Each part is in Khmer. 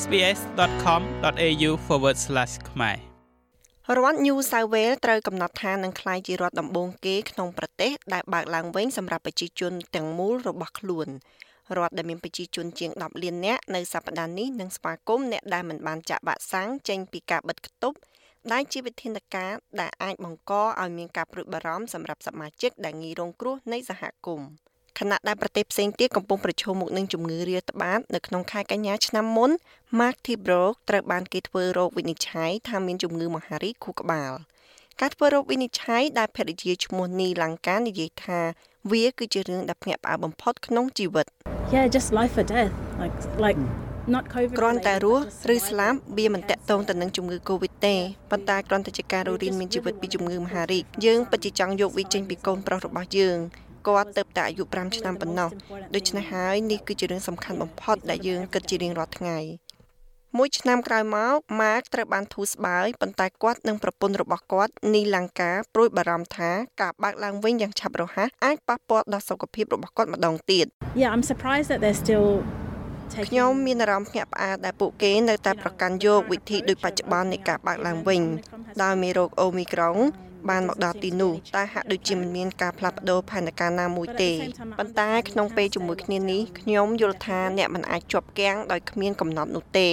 sbs.com.au/ ខ្មែររដ្ឋ New South Wales ត្រូវកំណត់ថានឹងក្លាយជារដ្ឋដំបូងគេក្នុងប្រទេសដែលបើកឡើងវិញសម្រាប់ប្រជាជនទាំងមូលរបស់ខ្លួនរដ្ឋដែលមានប្រជាជនជាង10លាននាក់នៅសប្តាហ៍នេះនឹងស្វាគមន៍អ្នកដែលមិនបានចាក់វ៉ាក់សាំងចេញពីការបិទគប់ដែលជាវិធានការដែលអាចបង្កឲ្យមានការព្រួយបារម្ភសម្រាប់សមាជិកដែលងាយរងគ្រោះនៃសហគមន៍ ខណៈដែលប្រទេសផ្សេងទៀតកំពុងប្រឈមមុខនឹងជំងឺរាតត្បាតនៅក្នុងខែកញ្ញាឆ្នាំមុន Mark Tibrok ត្រូវបានគេធ្វើរោគវិនិច្ឆ័យថាមានជំងឺមហារីកខួរក្បាលការធ្វើរោគវិនិច្ឆ័យដែលភរិយាឈ្មោះនីលង្កានិយាយថាវាគឺជារឿងដែលភ្ញាក់ផ្អើលបំផុតក្នុងជីវិត Yeah just life or death like like not covid គ្រាន់តែរស់ឬស្លាប់វាមិនតាក់ទងទៅនឹងជំងឺ Covid ទេប៉ុន្តែគ្រាន់តែជាការរស់រានមានជីវិតពីជំងឺមហារីកយើងពិតជាចង់យកវាចេញពីកូនប្រុសរបស់យើង គាត់ទៅតែអាយុ5ឆ្នាំប៉ុណ្ណោះដូច្នេះហើយនេះគឺជារឿងសំខាន់បំផុតដែលយើងគិតជារៀងរាល់ថ្ងៃមួយឆ្នាំក្រោយមកម៉ាកត្រូវបានធូរស្បើយប៉ុន្តែគាត់និងប្រពន្ធរបស់គាត់នីលង្កាព្រួយបារម្ភថាការបើកឡើងវិញយ៉ាងឆាប់រហ័សអាចប៉ះពាល់ដល់សុខភាពរបស់គាត់ម្ដងទៀត Yeah I'm surprised that they're still ខ្ញុំមានអារម្មណ៍ភ្ញាក់ផ្អើលដែលពួកគេនៅតែប្រកាន់យកវិធីដូចបច្ចុប្បន្ននៃការបើកឡើងវិញដោយមេរោគអូមីក្រុង បានមកដល់ទីនោះតែហាក់ដូចជាមិនមានការផ្លាស់ប្ដូរផែនការណាមួយទេប៉ុន្តែក្នុងពេលជាមួយគ្នានេះខ្ញុំយល់ថាអ្នកមិនអាចជាប់គាំងដោយគ្មានកំណត់នោះទេ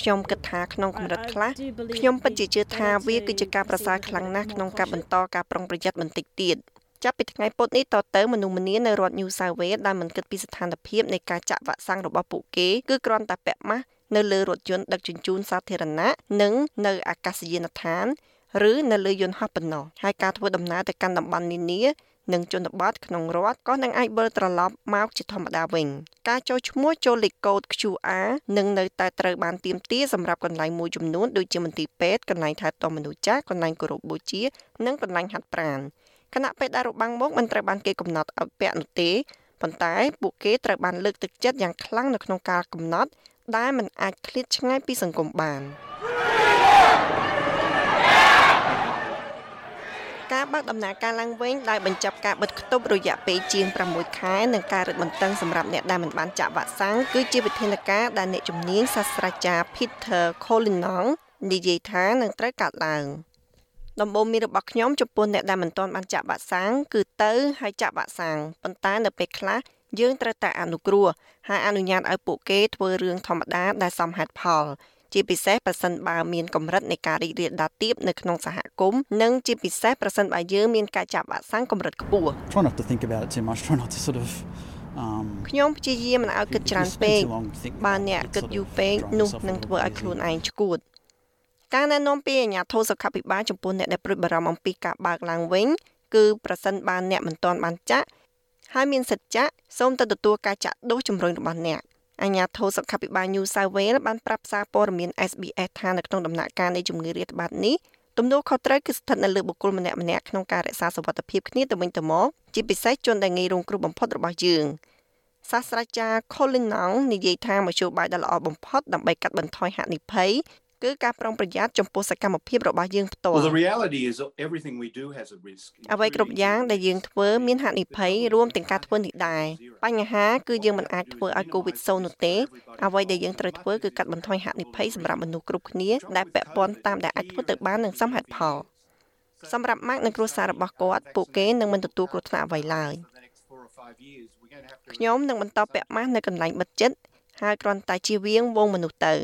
ខ្ញុំគិតថាក្នុងកម្រិតខ្លះខ្ញុំពិតជាជឿថាវាគឺជាការប្រសើរខ្លាំងណាស់ក្នុងការបន្តការប្រុងប្រយ័ត្នបន្តិចទៀតចាប់ពីថ្ងៃពុធនេះតទៅមនុស្សម្នានៅរដ្ឋ New South Wales ដែលមិនគិតពីស្ថានភាពនៃការចាក់វ៉ាក់សាំងរបស់ពួកគេគឺគ្រាន់តែពាក់ម៉ាស់នៅលើរថយន្តដឹកជញ្ជូនសាធារណៈនិងនៅអាកាសយានដ្ឋាន ឬនៅលើយន្តហោះប៉ុណ្ណោះហើយការធ្វើដំណើរទៅកាន់តំបន់នានានិងជនបទក្នុងរដ្ឋក៏នឹងអាចវិលត្រឡប់មកជាធម្មតាវិញការចូលឈ្មោះចូលលេខកូដ QR នឹងនៅតែត្រូវបានទាមទារសម្រាប់កន្លែងមួយចំនួនដូចជាមន្ទីរពេទ្យកន្លែងថែទាំមនុស្សចាស់កន្លែងគោរពបូជា និងកន្លែងហាត់ប្រាណគណៈពេទ្យដែលរបាំងមុខមិនត្រូវបានគេកំណត់ឲ្យពាក់នោះទេប៉ុន្តែពួកគេត្រូវបានលើកទឹកចិត្តយ៉ាងខ្លាំងនៅក្នុងការកំណត់ដែលមិនអាចឃ្លាតឆ្ងាយពីសង្គមបាន ការបើកដំណើរការឡើងវិញដោយបញ្ចប់ការបិទគប់រយៈពេលជាង6ខែនិងការរឹតបន្តឹងសម្រាប់អ្នកដែលមិនបានចាក់វ៉ាក់សាំងគឺជាវិធានការដែលអ្នកជំនាញសាស្ត្រាចារ្យ Peter Collinong និយាយថានឹងត្រូវកាត់ឡើងដំបូន្មានរបស់ខ្ញុំចំពោះអ្នកដែលមិនទាន់បានចាក់វ៉ាក់សាំងគឺទៅហើយចាក់វ៉ាក់សាំងប៉ុន្តែនៅពេលខ្លះយើងត្រូវតែអនុគ្រោះហើយអនុញ្ញាតឲ្យពួកគេធ្វើរឿងធម្មតាដែលសមហេតុផល ជាពិសេសប្រសិនបើមានកម្រិតនៃការរីករាលដាលទាបនៅក្នុងសហគមន៍និងជាពិសេសប្រសិនបើយើងមានការចាប់វ៉ាក់សាំងកម្រិតខ្ពស់ Try not to think about it too much try not to sort of ខ្ញុំព្យាយាមមិនឲ្យគិតច្រើនពេកបើអ្នកគិតយូរពេកនោះនឹងធ្វើឲ្យខ្លួនឯងឈួតការណែនាំពីអាជ្ញាធរសុខាភិបាលចំពោះអ្នកដែលព្រួយបារម្ភអំពីការបើកឡើងវិញគឺប្រសិនបើអ្នកមិនទាន់បានចាក់ហើយមានសិទ្ធិចាក់សូមទៅទទួលការចាក់ដូសជំរុញរបស់អ្នក អាជ្ញាធរសុខាភិបាល New South Wales បានប្រាប់សារព័ត៌មាន SBS ថានៅក្នុងដំណាក់កាលនៃជំងឺរាតត្បាតនេះទំនួលខុសត្រូវគឺស្ថិតនៅលើបុគ្គលម្នាក់ម្នាក់ក្នុងការរក្សាសុវត្ថិភាពគ្នាទៅវិញទៅមកជាពិសេសជនដែលងាយរងគ្រោះបំផុតរបស់យើងសាស្ត្រាចារ្យ Colin Nong និយាយថាមធ្យោបាយដ៏ល្អបំផុតដើម្បីកាត់បន្ថយហានិភ័យគឺការប្រុងប្រយ័ត្នចំពោះសកម្មភាពរបស់យើងផ្ទាល់ Well the reality is everything we do has a risk អ្វីគ្រប់យ៉ាងដែលយើងធ្វើមានហានិភ័យរួមទាំងការធ្វើនេះដែរ បញ្ហាគឺយើងមិនអាចធ្វើឲ្យ COVID សូន្យនោះទេអ្វីដែលយើងត្រូវធ្វើគឺកាត់បន្ថយហានិភ័យសម្រាប់មនុស្សគ្រប់គ្នាដែលពាក់ព័ន្ធតាមដែលអាចធ្វើទៅបាននឹងសមហេតុផលសម្រាប់ម៉ាក់និងគ្រួសាររបស់គាត់ពួកគេនឹងមិនទទួលគ្រោះថ្នាក់អ្វីឡើយខ្ញុំនឹងបន្តពាក់ម៉ាស់នៅកន្លែងបិទជិតហើយគ្រាន់តែជៀសវាងវងមនុស្សទៅ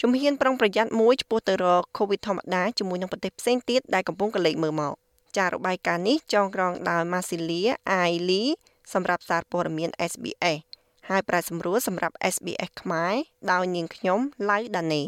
ជំហានប្រុងប្រយ័ត្នមួយចំពោះទៅរក COVID ធម្មតាជាមួយនឹងប្រទេសផ្សេងទៀតដែលកំពុងកលេចមើលមកចាររបាយការណ៍នេះចងក្រងដោយ Masilia Aili សម្រាប់សារព័ត៌មាន SBS ហើយប្រែសម្រួលសម្រាប់ SBS ខ្មែរដោយនាងខ្ញុំឡៅដានេ